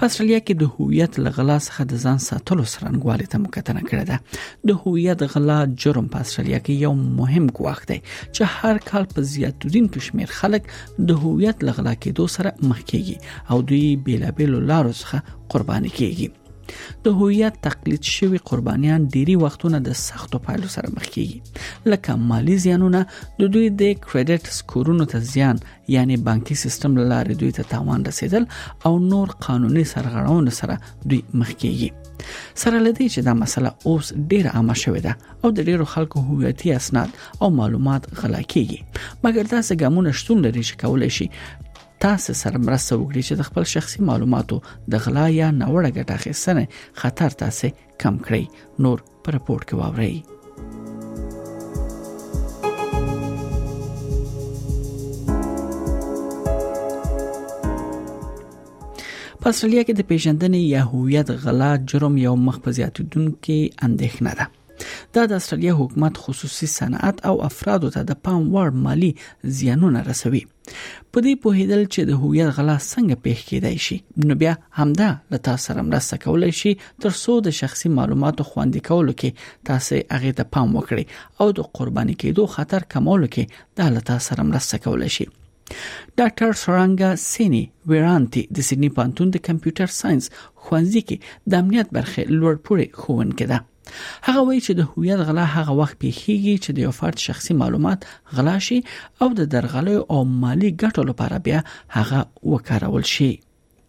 په استرالیا کې د هویت له غلا څخه د ځان ساتلو سرنګوالي ته مکتنه کړې ده د هویت غلا جرم په استرالیا کې یو مهم ګواښ دی چې هر کال په زیاتودونکو شمیر خلک د هویت له غلا کېدو سره مخ کیږي او دوی بیلابیل لارو څخه قرباني کیږي د هویت تقلید شوی قربانیان ډیری وختونه د سختو پایلو سره مخ کیږي لکه مالی زیانونه د دوی د کریډټ سکورونو ته زیان یعنی بانکي سیستم لاره دوی ته تاوان رسیدل او نور قانوني سرغړونه سره دوی مخ کیږي سره لدی چې دا مسله اوس ډیر عامه شوې ده او د ډیرو خلکو هویتي اسناد او معلومات غلا کیږي مګر دا څه ګامونه شتون لري چې کولای شي تاسو سره مرسته وکړي چې د خپل شخصي معلوماتو د غلا یا ناوړه ګټه اخیستنې خطر تاسو کم کړئ نور پر رپورت کې واورئ په استرالیا کې د پیژندنې یا هویت غلا جرم یو مخ په زیاتیدونکو اندېښنه ده دا د استرالیا حکومت خصوصي صنعت او افرادو ته د پام وړ مالی زیانونه رسوي په دې پوهیدل چې د هویت غلا څنګه پیښ کېدای شي نو بیا همدا له تاسو سره مرسته کولای شي تر څو د شخصي معلوماتو خوندي کولو کې تاسو هغه ته پام وکړي او د قرباني کېدو خطر کمولو کې دا له تاسو سره مرسته کولای شي ډاکټر سرانګا سینی ویرانتی د سیدنی پانتون د کمپیوټر ساينس خوانځي کې د امنیت برخه لوړ پوړې خوونکې ده هغه وایي چې د هویت غلا هغه وخت پیخیږي چې د یو فرد شخصي معلومات غلا شي او د درغلیو او مالی ګټو لپاره بیا هغه وکارول شي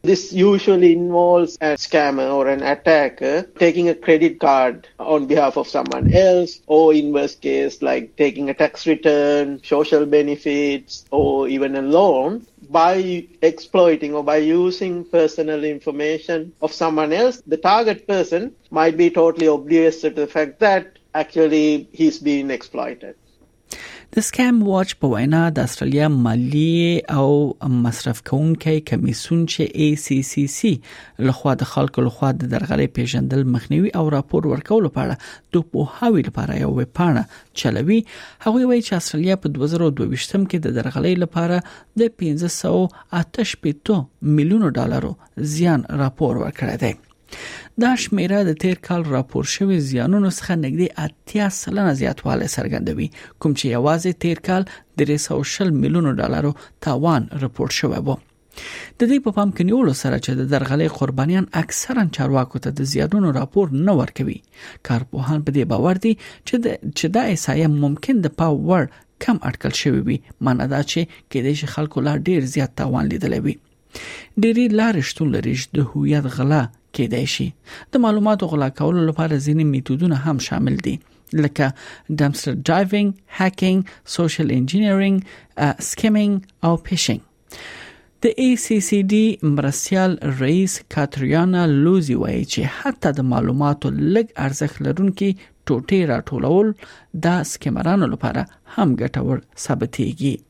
This usually involves a scammer or an attacker taking a credit card on behalf of someone else, or in worst case, like taking a tax return, social benefits, or even a loan by exploiting or by using personal information of someone else, the target person might be totally oblivious to the fact that actually he's being exploited. د سکیم واچ په وینا د استرالیا مالی او مصرف کوونکي کمیسون چې ای سی سی سی لخوا د خلکو لخوا د درغلي پیژندل مخنیوي او راپور ورکول لپاره د پوهاوی لپاره یو ویب پاڼه چلوي هغه وایي چې استرالیا په 2022 کې د درغلي لپاره د 1508 میلیون ډالرو زیان راپور ورکړی دی دا شمیره د تیر کال راپور شوی زیانونو څخه نږدې 80 سلنه زیاتوالی څرګندوي کوم چې یوازې تیر کال 300 میلیون ډالرو تاوان راپور شوی و د دې په پام کې نیولو سره چې د درغلې قربانیان اکثرا چارواکو ته د زیادونو راپور نه ورکوي کارپوهان په دې باور دي چې د چې دا احصایه ممکن د پاور کم اټکل شوی وي معنی دا چې کې د خلکو لا ډیر زیات تاوان لیدلی وي ډېری لارې شتون لري چې د هویت غلا کېدای شي د معلوماتو غلا کولو لپاره ځینې میتودونه هم شامل دي لکه ډمپسټر ډرایوینګ، هکینګ، سوشل انجینیرینګ، سکیمینګ او فیشینګ د ACCD مرستيال رئیس کاتریانا لوزی وایي چې حتی د معلوماتو لږ ارزښت لرونکي ټوټې راټولول د سکیمرانو لپاره هم ګټور ثابتېږي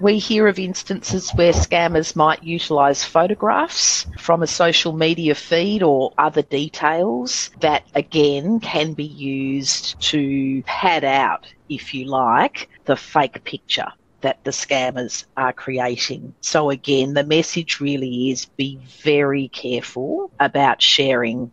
We hear of instances where scammers might utilise photographs from a social media feed or other details that again can be used to pad out if you like, the fake picture that the scammers are creating. So, again, the message really is be very careful about sharing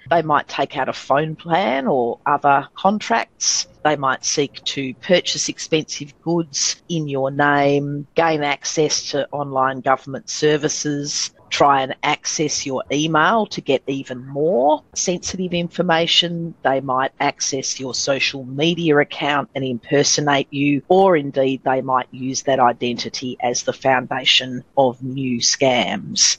They might take out a phone plan or other contracts. They might seek to purchase expensive goods in your name, gain access to online government services, try and access your email to get even more sensitive information. They might access your social media account and impersonate you, or indeed they might use that identity as the foundation of new scams.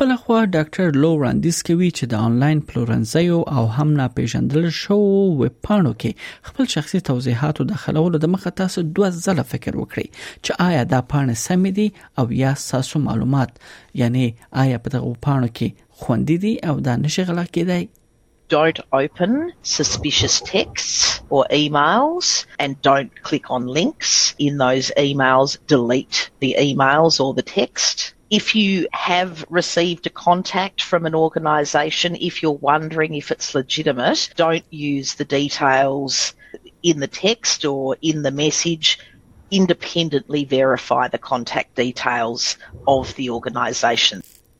بلخوا ډاکټر لو وړاندیز کوي چې د انلاین پلورنځیو او هم ناپیژندل شو ویب پاڼو کې خپل شخصي توضیحاتو داخلولو د مخه تاسو دوه ځله فکر وکړئ چې آیا دا پاڼې سمې دي او یا تاسو معلومات یعنی آیا په دغه پاڼو کې خوندې دي او دا نشي غلا کېدای don't open suspicious texts or emails and don't click on links in those emails. Delete the emails or the text. If you have received a contact from an organisation, if you're wondering if it's legitimate, don't use the details in the text or in the message. Independently verify the contact details of the organisation.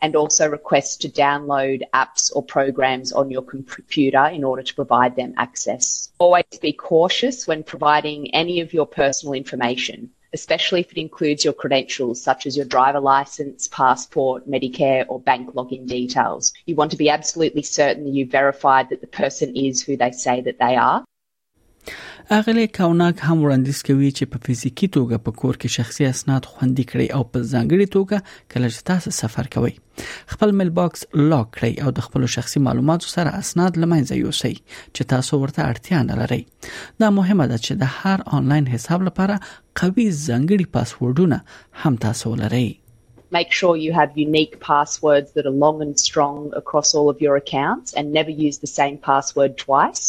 and also requests to download apps or programs on your computer in order to provide them access. Always be cautious when providing any of your personal information, especially if it includes your credentials such as your driver license, passport, Medicare, or bank login details. You want to be absolutely certain that you've verified that the person is who they say that they are. اغلی کاوناک هم وړاندیز کوي چې په فزیکی توګه په کور کې شخصي اسناد خوندي کړئ او په ځانګړي توګه کله چې تاسو سفر کوئ خپل میل باکس لاک کړئ او د خپل شخصي معلوماتو سره اسناد لمنځه یوسئ چې تاسو ورته اړتیا نه لرئ دا مهمه ده چې د هر آنلاین حساب لپاره قوي ځانګړي پاسورډونه هم تاسو ولرئ Make sure you have unique passwords that are long and strong across all of your accounts and never use the same password twice.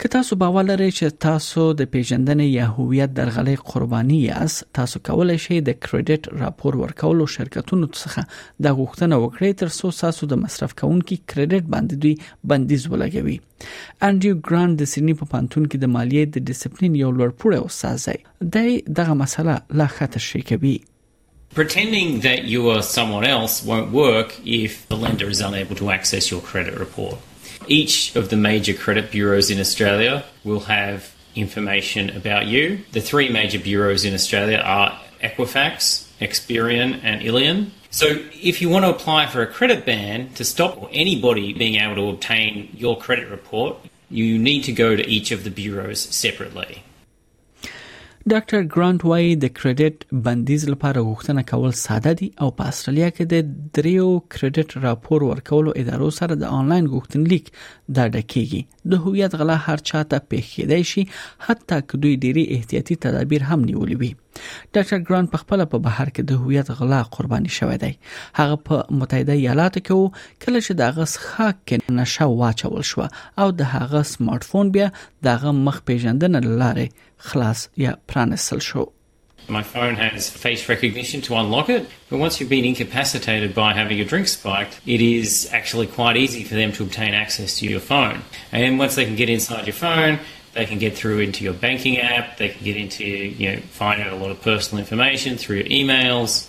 که تاسو باور لرئ چې تاسو د پیژندنې یا هویت درغلۍ قرباني یاست تاسو کولای شئ د کریډټ راپور ورکولو شرکتونو څخه د غوښتنه وکړئ تر څو تاسو د مصرف کوونکي کریډټ باندې دوی بندیز ولګوي انډریو ګرانډ د سیدنی په پانتون کې د مالیې د ډیسپلین یو لوړپوړی استاد دی دغه مسله لا ښه تشریح کوي Pretending that you are someone else won't work if the lender is unable to access your credit report. Each of the major credit bureaus in Australia will have information about you. The three major bureaus in Australia are Equifax, Experian, and Illion. So, if you want to apply for a credit ban to stop anybody being able to obtain your credit report, you need to go to each of the bureaus separately. ډاکټر ګرانټ وایي د کریډټ بندیز لپاره غوښتنه کول ساده دي او په استرالیا کې د دریو کریډټ راپور ورکولو ادارو سره د انلاین غوښتنلیک دا ډکیږي د هویت غلا هر چاته پیښ کېدای شي حتی که دوی ډېری احتیاطي تدابیر هم نیولي وي ډاکټر ګرانټ په خپل په بهر کې د هویت غلا قرباني شوی دی هغه په متحده ایالاتو کې وو کله چې د هغه ښاک کې نشه واچول شو او د هغه سمارټ فون بیا دغه مخ پیژندنه لاره My phone has face recognition to unlock it, but once you've been incapacitated by having your drink spiked, it is actually quite easy for them to obtain access to your phone. And then once they can get inside your phone, they can get through into your banking app, they can get into, you know, find out a lot of personal information through your emails.